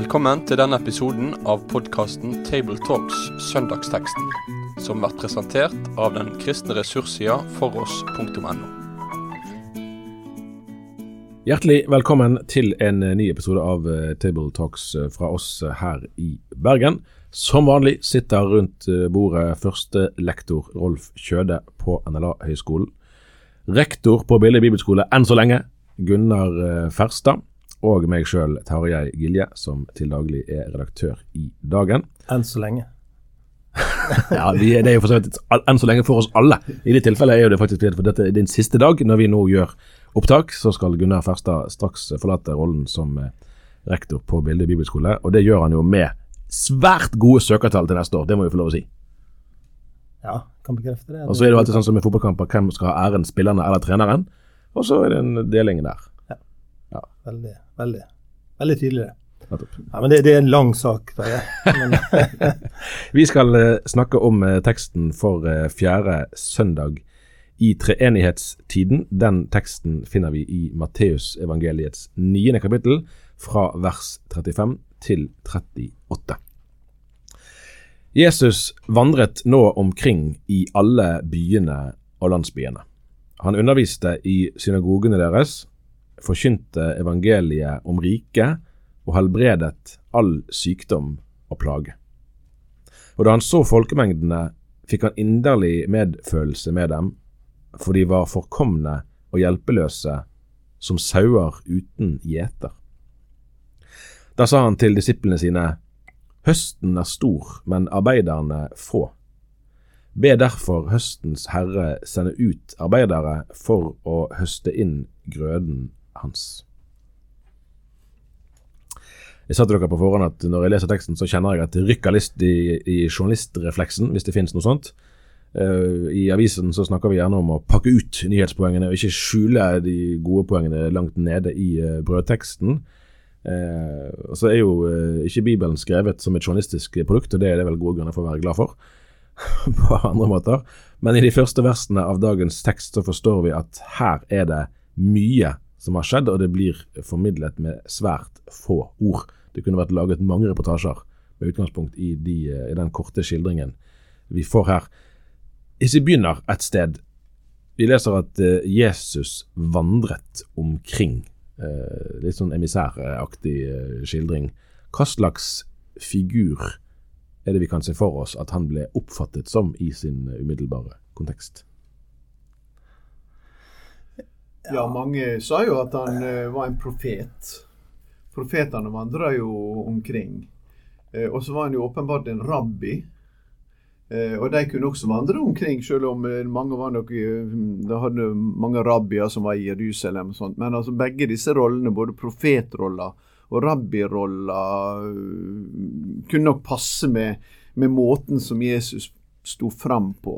Velkommen til denne episoden av podkasten Tabletalks Søndagsteksten, som blir presentert av den kristne ressurssida foross.no. Hjertelig velkommen til en ny episode av eh, Table Talks eh, fra oss her i Bergen. Som vanlig sitter rundt eh, bordet førstelektor Rolf Kjøde på NLA-høgskolen. Rektor på Bille bibelskole enn så lenge, Gunnar Ferstad. Og meg sjøl, Tarjei Gilje, som til daglig er redaktør i Dagen. Enn så lenge. ja, vi, det er jo for så vidt enn så lenge for oss alle. I det tilfellet er jo det faktisk for dette er din siste dag. Når vi nå gjør opptak, så skal Gunnar Ferstad straks forlate rollen som eh, rektor på Bilde bibelskole. Og det gjør han jo med svært gode søkertall til neste år, det må vi få lov å si. Ja, kan bekrefte det. Og så er det jo alltid sånn som i fotballkamper, hvem skal ha æren, spillerne eller treneren? Og så er det en deling der. Ja. Veldig, veldig, veldig tydelig. Ja, men det, det, er en lang sak. vi skal uh, snakke om uh, teksten for uh, fjerde søndag i treenighetstiden. Den teksten finner vi i Matteusevangeliets niende kapittel, fra vers 35 til 38. Jesus vandret nå omkring i alle byene og landsbyene. Han underviste i synagogene deres, forkynte evangeliet om riket og helbredet all sykdom og plage. Og da han så folkemengdene, fikk han inderlig medfølelse med dem, for de var forkomne og hjelpeløse som sauer uten gjeter. Da sa han til disiplene sine, Høsten er stor, men arbeiderne få. Be derfor høstens herre sende ut arbeidere for å høste inn grøden hans. Jeg sa til dere på forhånd at når jeg leser teksten, så kjenner jeg at det rykker litt i, i journalistrefleksen, hvis det finnes noe sånt. Uh, I avisen så snakker vi gjerne om å pakke ut nyhetspoengene og ikke skjule de gode poengene langt nede i uh, brødteksten. Uh, og så er jo ikke Bibelen skrevet som et journalistisk produkt, og det er det vel gode grunner for å være glad for, på andre måter. Men i de første versene av dagens tekst så forstår vi at her er det mye som har skjedd, og det blir formidlet med svært få ord. Det kunne vært laget mange reportasjer med utgangspunkt i, de, i den korte skildringen vi får her. Hvis vi begynner et sted Vi leser at uh, Jesus vandret omkring. Uh, litt sånn emissæraktig uh, skildring. Hva slags figur er det vi kan se for oss at han ble oppfattet som i sin umiddelbare kontekst? Ja, mange sa jo at han var en profet. Profetene vandra jo omkring. og så var han jo åpenbart en rabbi. Eh, og de kunne også vandre omkring, selv om eh, mange var nok eh, Det hadde mange rabbier som var i Jerusalem og sånt. Men altså begge disse rollene, både profetroller og rabbiroller, kunne nok passe med, med måten som Jesus sto fram på.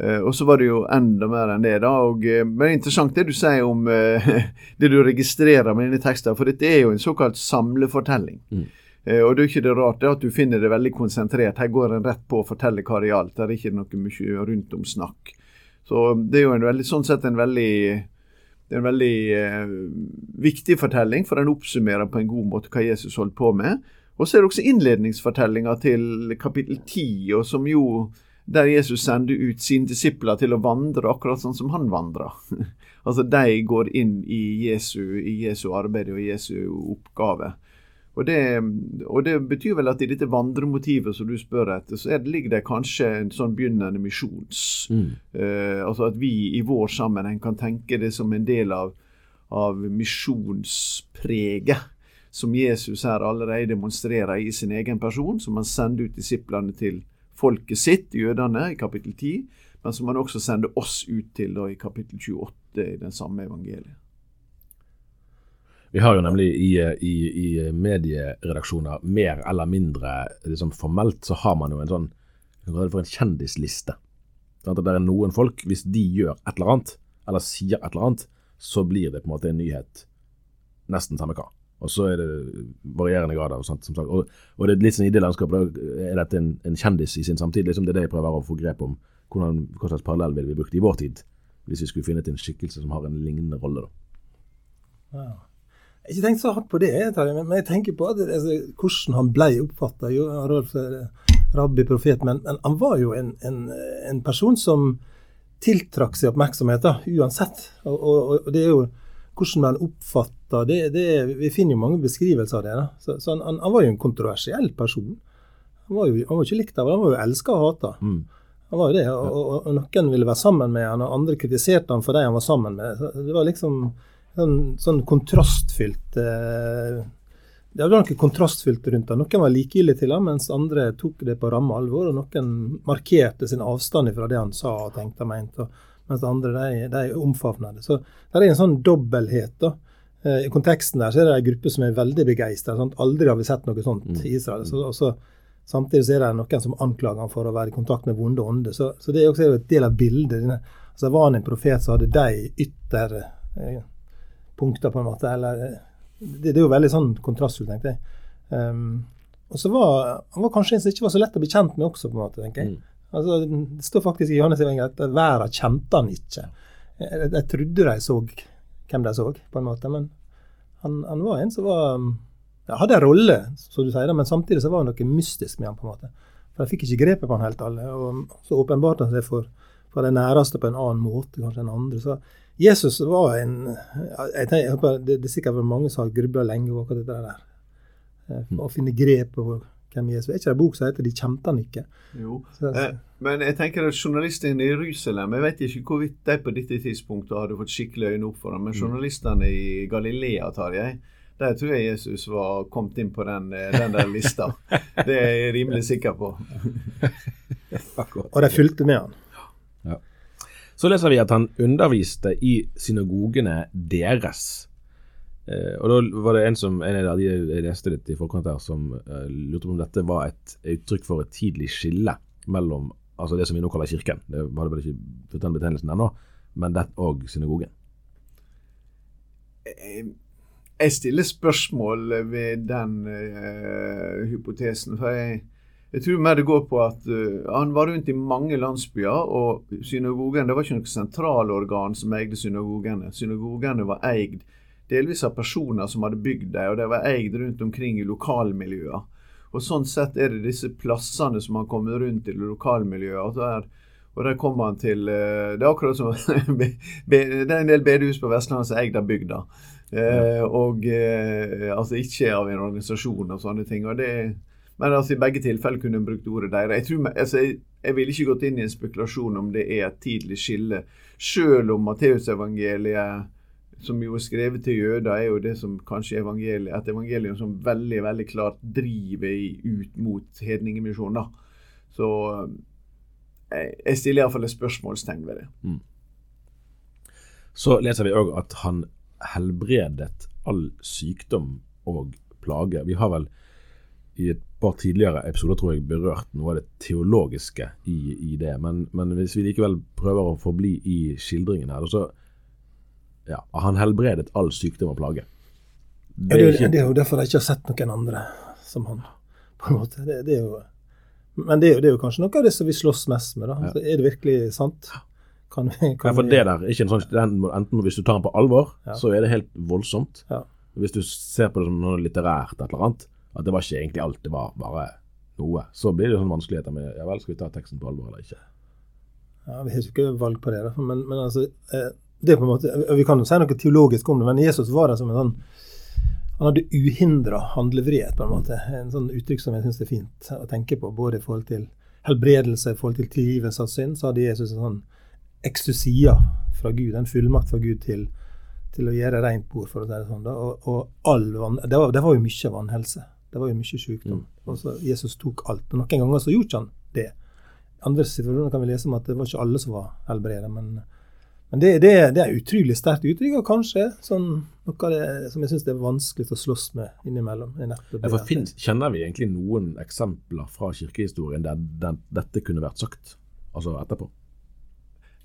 Og så var det jo enda mer enn det. da, og, Men det er interessant det du sier om det du registrerer med denne teksten, for dette er jo en såkalt samlefortelling. Mm. Eh, og det er ikke det rart det at du finner det veldig konsentrert. Her går en rett på å fortelle hva det gjaldt. Det er ikke noe mye rundt om snakk. Så det er jo en veldig, sånn sett en veldig det er en veldig eh, viktig fortelling, for den oppsummerer på en god måte hva Jesus holdt på med. Og så er det også innledningsfortellinga til kapittel 10, og som jo der Jesus sender ut sine disipler til å vandre akkurat sånn som han vandra. altså de går inn i Jesu, i Jesu arbeid og Jesu oppgave. Og det, og det, betyr vel at i dette vandremotivet som du spør etter, så det, ligger det kanskje en sånn begynnende misjons. Mm. Uh, altså at vi i vår sammenheng kan tenke det som en del av, av misjonspreget som Jesus her allerede demonstrerer i sin egen person, som han sender ut disiplene til folket sitt, jødene, i kapittel 10, men som han også sender oss ut til da, i kapittel 28 i den samme evangeliet. Vi har jo nemlig i, i, i medieredaksjoner mer eller mindre liksom formelt så har man jo en sånn for en kjendisliste. Sånn at det er noen folk, hvis de gjør et eller annet, eller sier et eller annet, så blir det på en måte en nyhet nesten samme hva. Og så er det varierende grader. Og sånt, som sagt. Og, og det er litt sånn i det landskapet, er dette en, en, kjendis i sin samtid. liksom Det er det jeg prøver å få grep om. Hvordan, hva slags parallell ville vi brukt i vår tid, hvis vi skulle funnet en skikkelse som har en lignende rolle. da. Ja. Jeg har ikke tenkt så hardt på det, men, jeg tenker på det, altså, hvordan han ble oppfatta. Rolf rabbi, profet, men, men, han var jo en, en, en person som tiltrakk seg oppmerksomhet, uansett. Og, og, og, det er jo hvordan man oppfatter det, det, Vi finner jo mange beskrivelser av det. Så, så han, han, var jo en kontroversiell person. Han var jo han var ikke likt av han var jo elska og hata. Mm. Han var jo det, og, og, og, noen ville være sammen med han, og andre kritiserte han for de han var sammen med. Så det var liksom sånn, sånn kontrastfylt eh, Det var noe kontrastfylt rundt han. Noen var likegyldige til han, mens andre tok det på ramme alvor. Og noen markerte sin avstand fra det han sa og tenkte og mente. Mens andre de, de omfavna det. Så det er en sånn dobbelthet. da. Eh, I konteksten der så er det en gruppe som er veldig begeistra. Aldri har vi sett noe sånt mm. i Israel. Så, også, samtidig så er det noen som anklager ham for å være i kontakt med vonde ånder. Så, så, det er også et del av bildet. Altså, var han en profet, så hadde de ytter eh, punkter, på en måte. eller eh, det, det, er jo veldig sånn kontrastfullt, tenkte jeg. Um, og så var han var kanskje en som ikke var så lett å bli kjent med også, på en måte, tenker jeg. Mm. Altså, det står faktisk i Johannes evangeliet at verden kjente han ikke. Jeg, jeg, trodde de så hvem de så, på en måte, men han, han var en som var ja, hadde en rolle, som du sier, men samtidig så var det noe mystisk med han på en måte. For Jeg fikk ikke grepet på han helt alle. og Så åpenbarte han seg for, for de næreste på en annen måte kanskje enn andre. Så Jesus var en jeg tenker, jeg håper, det, det er sikkert mange som har grubla lenge over dette der. Eh, mm. Å finne grepet på hvem Jesus er. ikke det en bok som heter 'De kjente han ikke'? Jo, eh, men jeg tenker at journalistene i Jerusalem Jeg vet ikke hvorvidt de på dette tidspunktet hadde fått skikkelig øyne opp for ham, men mm. journalistene i Galilea, tar jeg, der tror jeg Jesus var kommet inn på den, eh, den der lista. Det er jeg rimelig sikker på. Og de fulgte med han. Ja. Så leser vi at han underviste i synagogene deres. Eh, og da var det en som en av de jeg leste litt i forkant her, som uh, lurte på om dette var et uttrykk for et tidlig skille mellom altså det som vi nå kaller kirken. Det hadde vel ikke fått den betegnelsen ennå, men det og synagogen. Jeg stiller spørsmål ved den uh, hypotesen. for jeg jeg tror mer det går på at uh, han var rundt i mange landsbyer, og synagogen det var ikke noe sentralorgan som eide synagogene. Synagogene var eid delvis av personer som hadde bygd dem, og de var eid rundt omkring i lokalmiljøene. Og Sånn sett er det disse plassene som har kommet rundt i lokalmiljøet. Og der, og der kommer han til eh, Det er akkurat som Det er en del bedehus på Vestlandet som er eid av bygda. Ja. og eh, altså ikke av en organisasjon og sånne ting. og det men altså, i begge tilfeller kunne en brukt ordet deres. Jeg, tror, altså, jeg, jeg ville ikke gått inn i en spekulasjon om det er et tidlig skille, selv om Matteusevangeliet som jo er skrevet til jøder, er jo det som kanskje evangeliet, et evangelium som veldig veldig klart driver ut mot hedningemisjonen. Så eh, jeg stiller iallfall et spørsmålstegn ved det. Mm. Så leser vi òg at han helbredet all sykdom og plage. Vi har vel i et par tidligere episoder tror jeg berørt noe av det teologiske i, i det. Men, men, hvis vi likevel prøver å forbli i skildringen her, så ja, han helbredet all sykdom og plage. Det, ja, det, det, er jo derfor jeg ikke har sett noen andre som han. på en måte. Det, det er jo, men det er, jo, det er, jo, kanskje noe av det som vi slåss mest med. da. Altså, er det virkelig sant? Kan vi, kan ja, for det der, ikke en sånn, den, Enten hvis du tar den på alvor, ja. så er det helt voldsomt. Ja. Hvis du ser på det som noe litterært, et eller annet, at det var ikke egentlig alt, det var bare noe, så blir det sånn vanskeligheter med ja vel, skal vi ta teksten på alvor eller ikke. Ja, Vi har ikke valg på det, da. Men, men altså, eh, det er på en måte, Vi kan jo si noe teologisk om det, men Jesus var det som en sånn han hadde uhindra handlefrihet, på en måte. En sånn uttrykk som jeg syns er fint å tenke på, både i forhold til helbredelse, i forhold til tilgivelse av synd. Så hadde Jesus en sånn ekstusia fra Gud, en fullmakt fra Gud til, til å gjøre rent bord, for å si det sånn. Og, og all vann, det, var, det var jo mye vannhelse. Det var jo mye sykdom. Mm. Og så Jesus tok alt. Men noen ganger så gjorde han det. Andre situasjoner kan vi lese om at det var ikke alle som var helbredet. men men det, det, det er utrolig sterkt uttrykk, og kanskje sånn, noe av det som jeg syns er vanskelig å slåss med innimellom. Ja, for finnes, Kjenner vi egentlig noen eksempler fra kirkehistorien der den, dette kunne vært sagt, altså etterpå?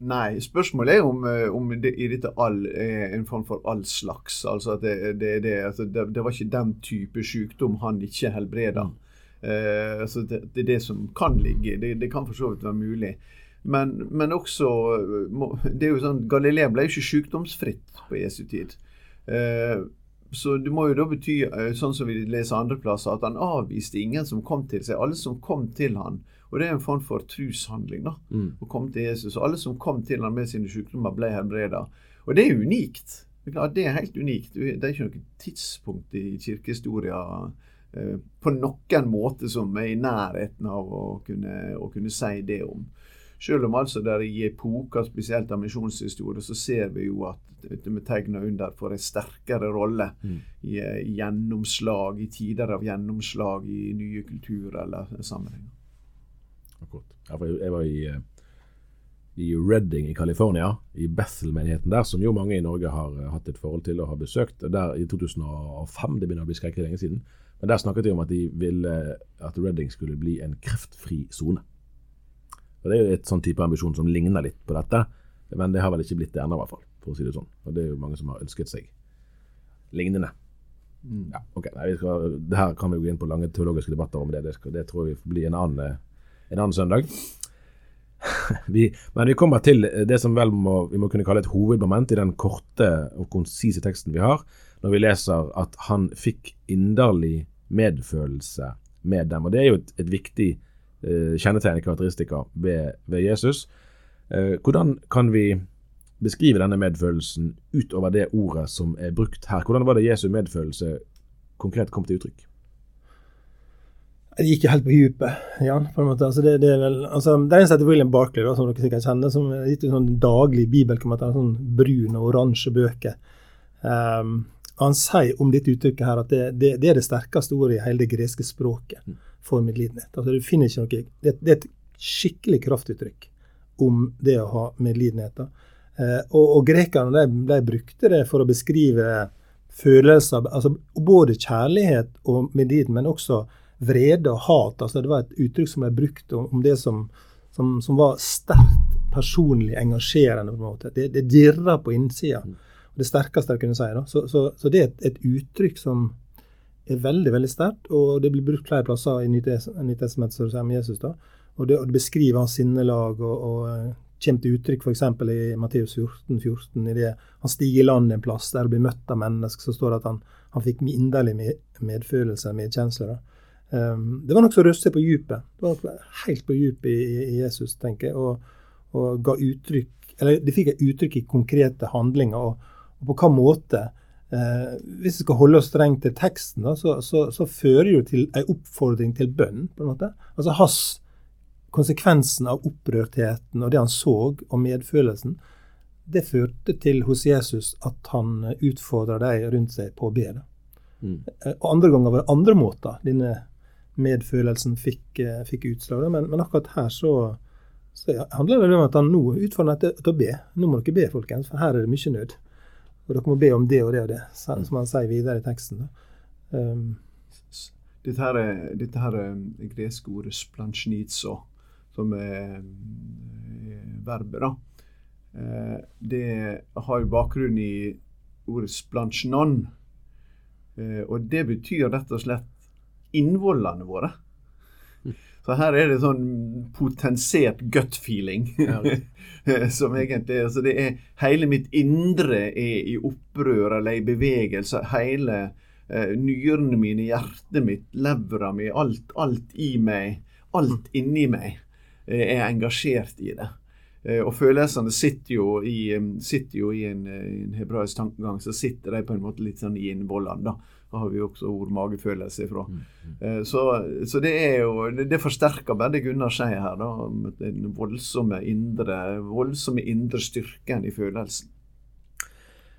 Nei, spørsmålet er om, eh, om det i dette all er en form for all slags. Altså at det, det, det, altså det, det var ikke den type sykdom han ikke helbreda. Mm. Uh, altså det, er det som kan ligge. Det, det kan for så vidt være mulig. Men, men, også det er jo sånn, Galilea ble jo ikke sykdomsfritt på Jesu tid. Eh, så det må jo da bety, eh, sånn som vi leser andre plasser, at han avviste ingen som kom til seg. Alle som kom til han. Og det er en form for trushandling, da. Mm. Å komme til Jesus. Og alle som kom til han med sine sykdommer, ble helbreda. Og det er unikt. Det er helt unikt. Det er ikke noe tidspunkt i kirkehistoria eh, på noen måte som er i nærheten av å kunne, å kunne si det om. Selv om altså der i epoker, spesielt av misjonshistorie, så ser vi jo at vi tegner under for en sterkere rolle Mm. i, i gjennomslag, i tider av gjennomslag i nye kulturer eller sammenhenger. Akkurat. Jeg var i, eh, i Redding i California, i Bethel-menigheten der, som jo mange i Norge har eh, hatt et forhold til og har besøkt. Der I 2005, det begynner å bli skrekkelig lenge siden, men der snakket de om at de ville at Redding skulle bli en kreftfri sone. Og Det er jo et sånn type ambisjon som ligner litt på dette, men det har vel ikke blitt det ennå, i hvert fall, for å si det sånn. Og det er jo mange som har ønsket seg lignende. Ja, ok. Nei, skal, det her kan vi gå inn på lange teologiske debatter om det. Det, skal, det tror vi får bli en annen, eh, en annen søndag. vi, men vi kommer til det som vel må, vi må kunne kalle et hovedmoment i den korte og konsise teksten vi har, når vi leser at han fikk inderlig medfølelse med dem. Og Det er jo et, et viktig eh, kjennetegn, karakteristikker, ved, ved Jesus. Eh, hvordan kan vi beskrive denne medfølelsen utover det ordet som er brukt her? Hvordan var det Jesu medfølelse konkret kom til uttrykk? Det gikk jo helt på dypet, Jan. på en måte. Altså, det, det, er vel, altså, det en som heter William Barkley, da, som dere sikkert kjenner, som har gitt ut sånn daglig bibelkommentar, sånn brun og oransje bøker. Um, han sier om dette uttrykket her at det, det, det er det sterkeste ordet i hele det greske språket for medlidenhet. Altså, du finner ikke noe, det, det er et skikkelig kraftuttrykk om det å ha medlidenhet. Eh, og, og grekerne de, de brukte det for å beskrive følelser, altså både kjærlighet og medliden, men også vrede og hat. altså Det var et uttrykk som ble brukt om, om det som, som, som, var sterkt personlig engasjerende. på en måte. Det, det dirra på innsida. Det sterkeste jeg kunne si. da. Så, så, så det er et, et, uttrykk som er veldig veldig sterkt, og det blir brukt flere plasser i Nytestamentet om Jesus. da. Og det, og det beskriver hans sinnelag og, og eh, kommer til uttrykk f.eks. i Matteus 14, 14, i det han stiger i land en plass der og blir møtt av mennesker, så står det at han, han fikk inderlig med, medfølelse, medkjensle. da. Um, det var nokså røstig på djupet. Det var helt på djupet i, i, Jesus, tenker jeg, og, og, ga uttrykk Eller det fikk et uttrykk i konkrete handlinger, og, og på hva måte. Eh, hvis vi skal holde oss strengt til teksten, da, så, så, så, fører det jo til en oppfordring til bønn. på en måte. Altså hans Konsekvensen av opprørtheten og det han så, og medfølelsen, det førte til hos Jesus at han utfordra de rundt seg på å be. Mm. Og andre ganger var det andre måter denne medfølelsen fikk, fikk utslag. Men, men, akkurat her så, så handler det om at han nå utfordrer til, til å be. Nå må dere be, folkens, for her er det mye nød. Og dere må be om det og det og det, som han sier videre i teksten. Um, dette her er, dette her er greske ordet splansjnitso, som er verbet, da. Det har jo bakgrunn i ordet splansjnon. Og det betyr rett og slett innvollene våre. Så her er det sånn potensert gut feeling. som egentlig altså det er Hele mitt indre er i opprør eller i bevegelse. Hele eh, nyrene mine, hjertet mitt, levra mi, alt, alt i meg, alt inni meg eh, er engasjert i det. Eh, og følelsene sitter jo i, sitter jo i en, en, hebraisk tankegang, så sitter de på en måte litt sånn i innvollene. da. Da har vi også ord magefølelse ifra. Mm. Så, så, det er jo Det, det forsterker bare det Gunnar sier her, da. Den voldsomme indre, voldsomme indre styrken i følelsen.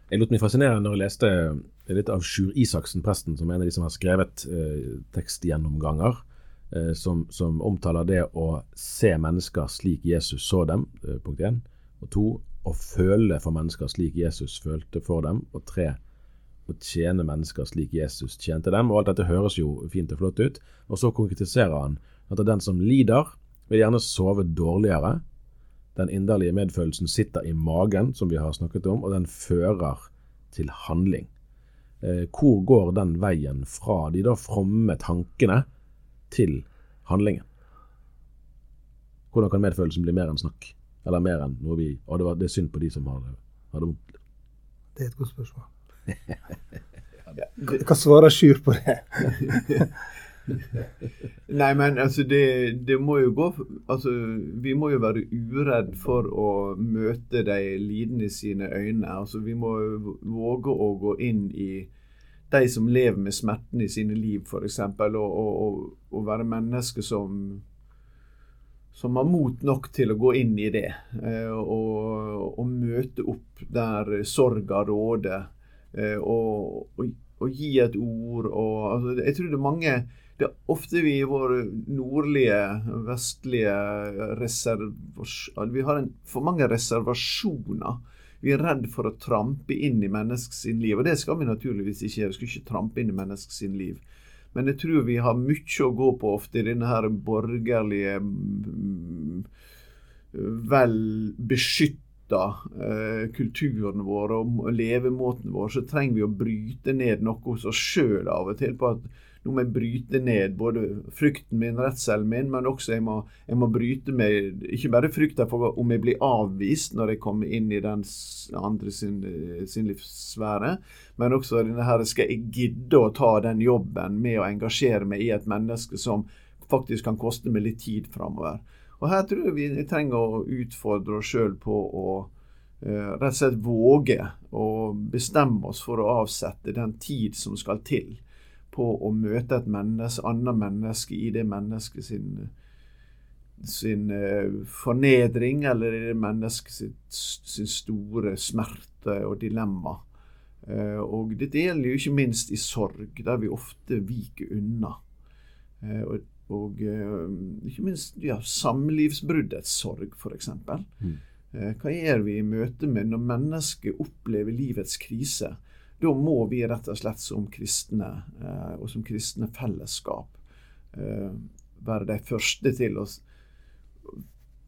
Jeg lot meg fascinere når jeg leste litt av Sjur Isaksen, presten, som er en av de som har skrevet eh, tekstgjennomganger, eh, som, som, omtaler det å se mennesker slik Jesus så dem, eh, punkt én. Og to, å føle for mennesker slik Jesus følte for dem. Og tre, å tjene mennesker slik Jesus tjente dem. Og alt dette høres jo fint og flott ut. Og så konkretiserer han at den som lider, vil gjerne sove dårligere. Den inderlige medfølelsen sitter i magen, som vi har snakket om, og den fører til handling. Eh, hvor går den veien fra de da fromme tankene til handlingen? Hvordan kan medfølelsen bli mer enn snakk? Eller mer enn noe vi Å, det, var, det er synd på de som har, har det vondt. Det er et godt spørsmål. Hva svarer Sjur på det? Nei, men altså det, det, må jo gå Altså, vi må jo være uredd for å møte de lidende sine øyne. Altså, vi må våge å gå inn i de som lever med smerten i sine liv, f.eks., og, og, og, være mennesker som som har mot nok til å gå inn i det eh, og, og, møte opp der sorga råder. Eh, og, og, og, gi et ord. Og, altså, jeg tror det er mange det er ofte vi i våre nordlige, vestlige reservasjoner Vi har en, for mange reservasjoner. Vi er redd for å trampe inn i menneskets liv. Og det skal vi naturligvis ikke gjøre. Vi skal ikke trampe inn i menneskets liv. Men jeg tror vi har mye å gå på ofte i denne her borgerlige, mm, vel beskytta eh, kulturen vår og levemåten vår. Så trenger vi å bryte ned noe hos oss sjøl av og til på at nå må jeg bryte ned både frykten min, redselen min, men også jeg må, jeg må bryte med ikke bare frykta for om jeg blir avvist når jeg kommer inn i den andre sin, sin livssfære, men også denne her skal jeg gidde å ta den jobben med å engasjere meg i et menneske som faktisk kan koste meg litt tid framover. Og her tror jeg vi trenger å utfordre oss sjøl på å uh, rett og slett våge å bestemme oss for å avsette den tid som skal til på å møte et menneske, annet menneske i det mennesket sin, sin uh, fornedring, eller i det mennesket sin store smerte og dilemma. Uh, og dette gjelder jo ikke minst i sorg, der vi ofte viker unna. Uh, og, og ikke minst ja, samlivsbruddets sorg, f.eks. Mm. Hva gjør vi i møte med når mennesket opplever livets krise? Da må vi rett og slett som kristne, eh, og som kristne fellesskap, eh, være de første til å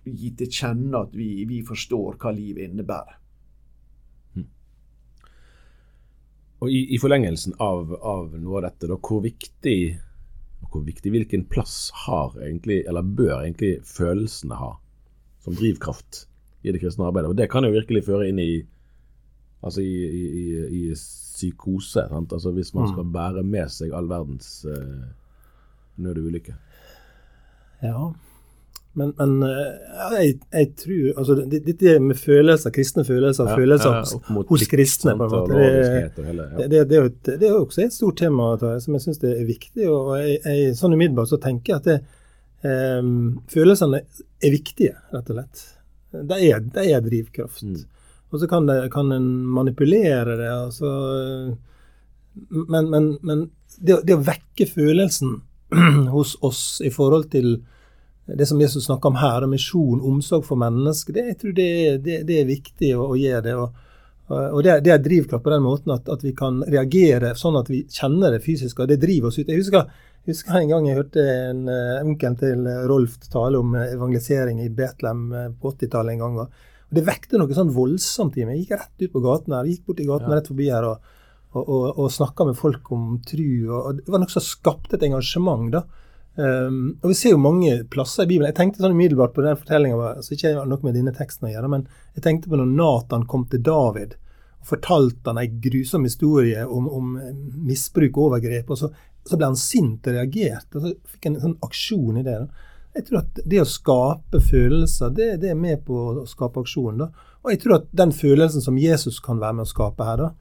gi til kjenne at vi, vi forstår hva livet innebærer. Hm. Og i, i forlengelsen av, av, noe av dette, da, hvor viktig hvor viktig, hvilken plass har egentlig, eller bør egentlig følelsene ha som drivkraft i det kristne arbeidet? Og Det kan jo virkelig føre inn i Altså i, i, i psykose. Sant? Altså Hvis man mm. skal bære med seg all verdens uh, nød og ulykke. Ja. Men, men uh, jeg, jeg, tror altså Dette med følelser, kristne følelser, ja, følelser ja, hos kristne på en måte, det, hele, ja. det, det, et, det, er også et stort tema som jeg syns er viktig. og jeg, jeg, Sånn umiddelbart så tenker jeg at det, um, følelsene er viktige, rett og slett. De er, de er drivkraft. Mm. Og så kan, det, kan en manipulere det. Altså, men, men, men det, det, å vekke følelsen hos oss i forhold til det som Jesus snakker om her, misjon, omsorg for mennesker, det, jeg tror det, det, er viktig å, å gjøre det. Og, og det, det er drivkraft på den måten at, at, vi kan reagere sånn at vi kjenner det fysisk, og det driver oss ut. Jeg husker, jeg husker en gang jeg hørte en uh, onkel til Rolf tale om evangelisering i Betlehem uh, på 80-tallet en gang. og og Det vekte noe sånn voldsomt i meg. Jeg gikk rett ut på gaten her, gikk bort i gaten ja. rett forbi her og, og, og, og snakka med folk om tru. Og, det var noe som skapte et engasjement. da. Um, og Vi ser jo mange plasser i Bibelen. Jeg tenkte sånn umiddelbart på den fortellinga, altså ikke noe med denne teksten å gjøre, men jeg tenkte på når Nathan kom til David og fortalte han en grusom historie om, om misbruk og overgrep. og så, så ble han sint og reagerte. og Så fikk han en sånn aksjon i det. da. Jeg tror at det å skape følelser, det, det er med på å skape aksjon. da. Og jeg tror at den følelsen som Jesus kan være med å skape her, da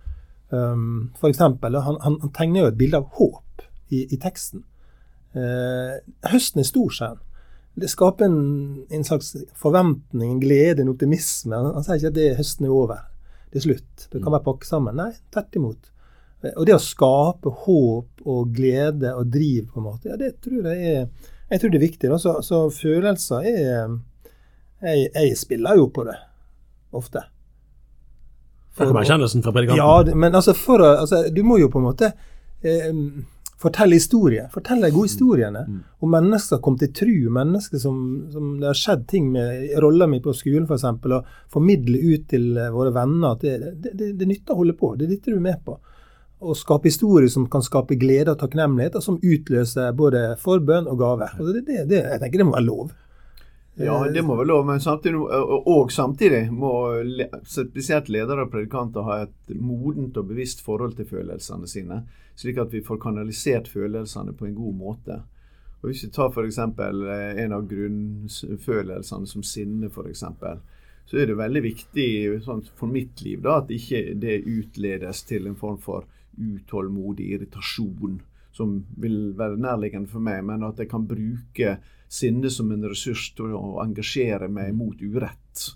um, eksempel, han, han, han, tegner jo et bilde av håp i, i teksten. Uh, høsten er stor, sier han. Det skaper en, en, slags forventning, en glede, en optimisme. Han, han sier ikke at det, høsten er over. Det er slutt. Det kan være pakket sammen. Nei, tvert imot. Og det å skape håp og glede og driv, på en måte, ja, det tror jeg er jeg tror det er viktig. Da. Så, så følelser er jeg, jeg, spiller jo på det ofte. For, det kommer erkjennelsen fra predikanten. Ja, men altså, for, altså, du må jo på en måte eh, fortelle historier. Fortelle de gode historiene mm. om mennesker som kom til tru, mennesker som, som, det har skjedd ting med rolla mi på skolen f.eks., og formidle ut til våre venner at det, det, det, det nytter å holde på. Det er dette du er med på å skape historier som kan skape glede og takknemlighet, og som utløser både forbønn og gave. Og det, det, det, jeg tenker det må være lov. Ja, det må være lov, men samtidig, og samtidig må spesielt ledere og predikanter ha et modent og bevisst forhold til følelsene sine, slik at vi får kanalisert følelsene på en god måte. Og Hvis vi tar f.eks. en av grunnfølelsene som sinne, f.eks., så er det veldig viktig sånn, for mitt liv da, at ikke det utledes til en form for utålmodig irritasjon som vil være nærliggende for meg, men at jeg kan bruke sinne som en ressurs til å engasjere meg mot urett.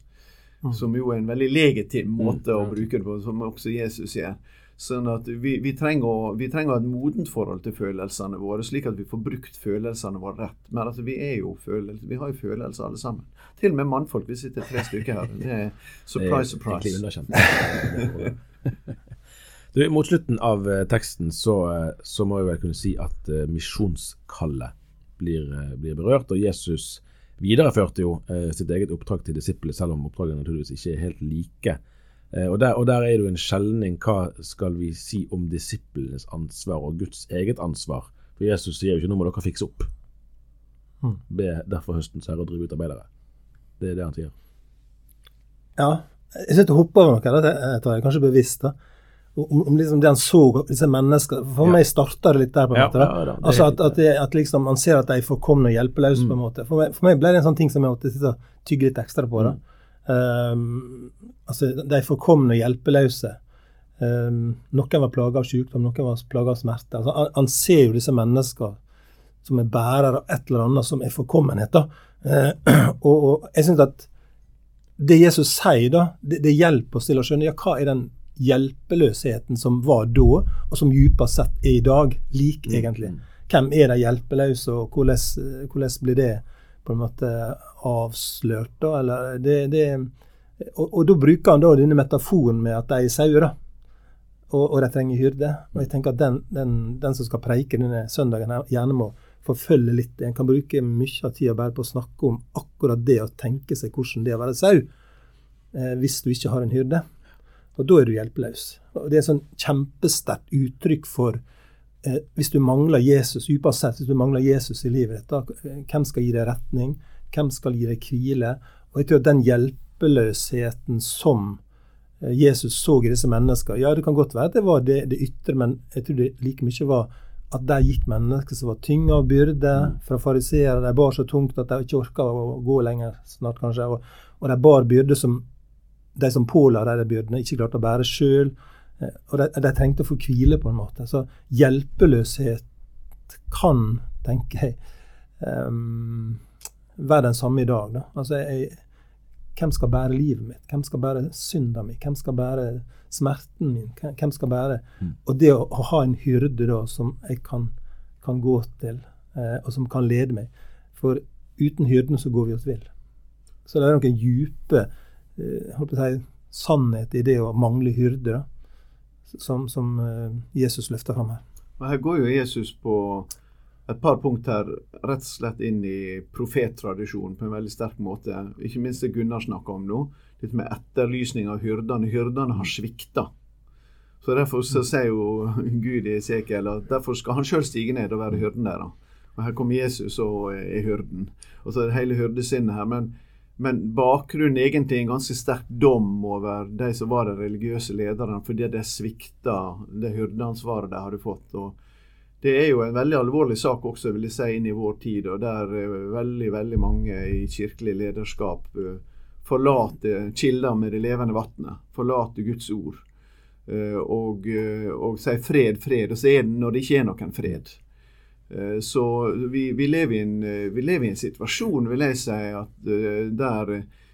Mm. Som jo er en veldig legitim mm. måte å bruke det på, som også Jesus gjør. Sånn at vi, vi, trenger vi trenger et modent forhold til følelsene våre, slik at vi får brukt følelsene våre rett. Men altså, vi er jo følelse, vi har jo følelser alle sammen. Til og med mannfolk. Vi sitter tre stykker her. Det er surprise, surprise. Du, mot slutten av uh, teksten så, uh, så, må jeg vel kunne si at uh, misjonskallet blir, blir, berørt. Og Jesus videreførte jo sitt eget oppdrag til disiplene, selv om oppdragene naturligvis ikke er helt like. Og der, og, der, er det jo en skjelning. Hva skal vi si om disiplenes ansvar og Guds eget ansvar? For Jesus sier jo ikke 'nå må dere fikse opp'. Hmm. Be derfor høstens herre å drive ut arbeidere. Det er det han sier. Ja. Jeg sitter og hopper over noe. Det tar jeg kanskje bevisst. da om, om liksom det han så disse menneskene For ja. meg starta det litt der. på en måte. Ja, ja, altså at, at, det, at liksom man ser at de er forkomne og hjelpeløse. Mm. på en måte. For meg, for meg, ble det en sånn ting som jeg måtte sitte og tygge litt ekstra på. da. Um, altså, De forkomne og hjelpeløse. Um, noen var plaga av sykdom, noen var plaga av smerte. Altså, han, han, ser jo disse menneskene som er bærere av et eller annet som er forkommenhet. da. Uh, og, og, jeg synes at det Jesus sier, da, det, det hjelper oss til å skjønne ja, hva er den hjelpeløsheten som var da, og som dypest sett er i dag, lik mm. egentlig. Hvem er de hjelpeløse, og hvordan, hvordan, blir det på en måte avslørt? da, eller det, det og, og, da bruker han da denne metaforen med at de er sauer, da. Og, og, de trenger hyrde. Og jeg tenker at den, den, den som skal preike denne søndagen, her, gjerne må forfølge litt. En kan bruke mye av tida bare på å snakke om akkurat det å tenke seg hvordan det er å være sau, eh, hvis du ikke har en hyrde. Og da er du hjelpeløs. Og Det er et sånn kjempesterkt uttrykk for eh, hvis du mangler Jesus, dypest hvis du mangler Jesus i livet ditt, eh, hvem skal gi deg retning? Hvem skal gi deg hvile? Og jeg tror den hjelpeløsheten som eh, Jesus så i disse menneskene Ja, det kan godt være det var det, det ytre, men jeg tror det like mye var at der gikk mennesker som var tynga av byrde mm. fra fariseere. De bar så tungt at de ikke orka å gå lenger snart, kanskje. Og, og de bar byrde som de som påla de byrdene, ikke klarte å bære sjøl. Eh, og de, de, trengte å få hvile, på en måte. Så hjelpeløshet kan, tenker jeg, um, være den samme i dag. Da. Altså, jeg, hvem skal bære livet mitt? Hvem skal bære synda mi? Hvem skal bære smerten min? Hvem skal bære mm. Og det å, å, ha en hyrde da, som jeg kan, kan gå til, eh, og som kan lede meg For uten hyrden så går vi oss vill. Så det er noen dype Eh, si, sannhet i det å mangle hyrde, som, som eh, Jesus løfter fram her. Her går jo Jesus på et par punkt her rett og slett inn i profettradisjonen på en veldig sterk måte. Ikke minst det Gunnar snakker om nå. litt med etterlysning av hyrdene. Hyrdene har svikta. Så Derfor så sier jo Gud i Esekiel at derfor skal han sjøl stige ned og være hyrden der. Og Her kommer Jesus og er hyrden. Og så er det hele hyrdesinnet her. men men bakgrunnen er egentlig en ganske sterk dom over de som var de religiøse lederne, fordi de svikta det hyrdeansvaret de hadde fått. og det er jo en veldig alvorlig sak også, vil jeg si, inn i vår tid, og der eh, veldig veldig mange i kirkelig lederskap eh, forlater kilder med det levende vannet. Forlater Guds ord. Eh, og, og sier fred, fred. Og så er det når det ikke er noen fred. Eh, så vi, vi, lever en, eh, vi, lever i en, situasjon, vil jeg si, at eh, der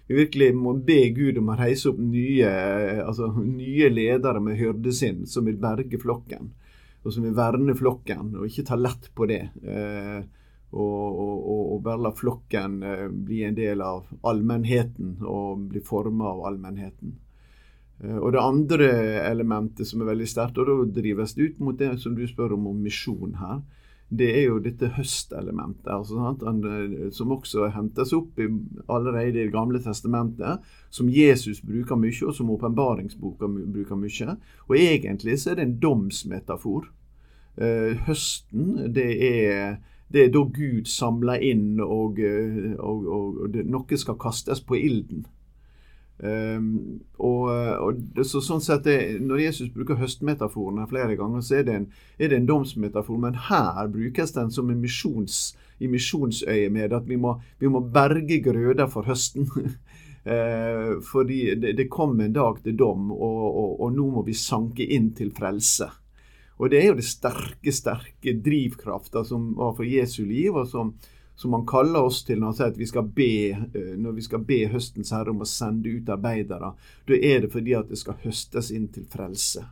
vi virkelig må be Gud om å reise opp nye, altså, nye ledere med hyrdesinn som vil berge flokken. Og som vil verne flokken, og ikke ta lett på det. Og, og, og, bare la flokken bli en del av allmennheten og bli forma av allmennheten. Og det andre elementet som er veldig sterkt, og da drives det ut mot det som du spør om, om misjon her det er jo dette høstelementet, altså, eh, som også hentes opp i, allerede i Det gamle testamentet, som Jesus bruker mye, og som åpenbaringsboka bruker mye. Og egentlig så er det en domsmetafor. Eh, høsten, det er det er da Gud samler inn, og, eh, og, og, og noe skal kastes på ilden. Um, og, og så, sånn sett det, Når Jesus bruker høstmetaforen flere ganger, så er det, en, er det en domsmetafor. Men her brukes den som en misjons, i misjonsøyemed. At vi må, vi må berge grøda for høsten. uh, fordi det, det kom en dag til dom, og, og, og nå må vi sanke inn til frelse. Og det er jo det sterke, sterke drivkrafta som var for Jesu liv, og som, som han kaller oss til når han sier at vi skal be, eh, når vi skal be høstens herre om å sende ut arbeidere. Da er det fordi at det skal høstes inn til frelse.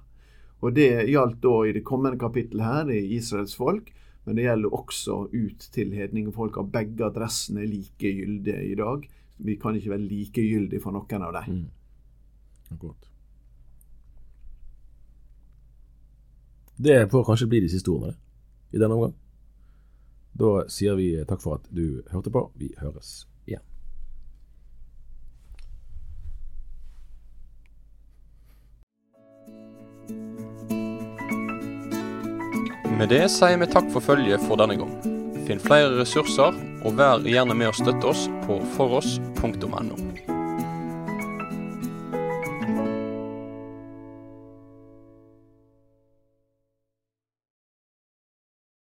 Og Det gjaldt da i det kommende kapittelet her, i Israels folk, men det gjelder også ut til hedningefolka. Begge adressene er like gyldige i dag. Vi kan ikke være likegyldige for noen av dem. Mm. Det får kanskje bli de siste ordene i denne omgang. Da sier vi takk for at du hørte på. Vi høres igjen. Med det sier vi takk for følget for denne gang. Finn flere ressurser, og vær gjerne med å støtte oss på foross.no.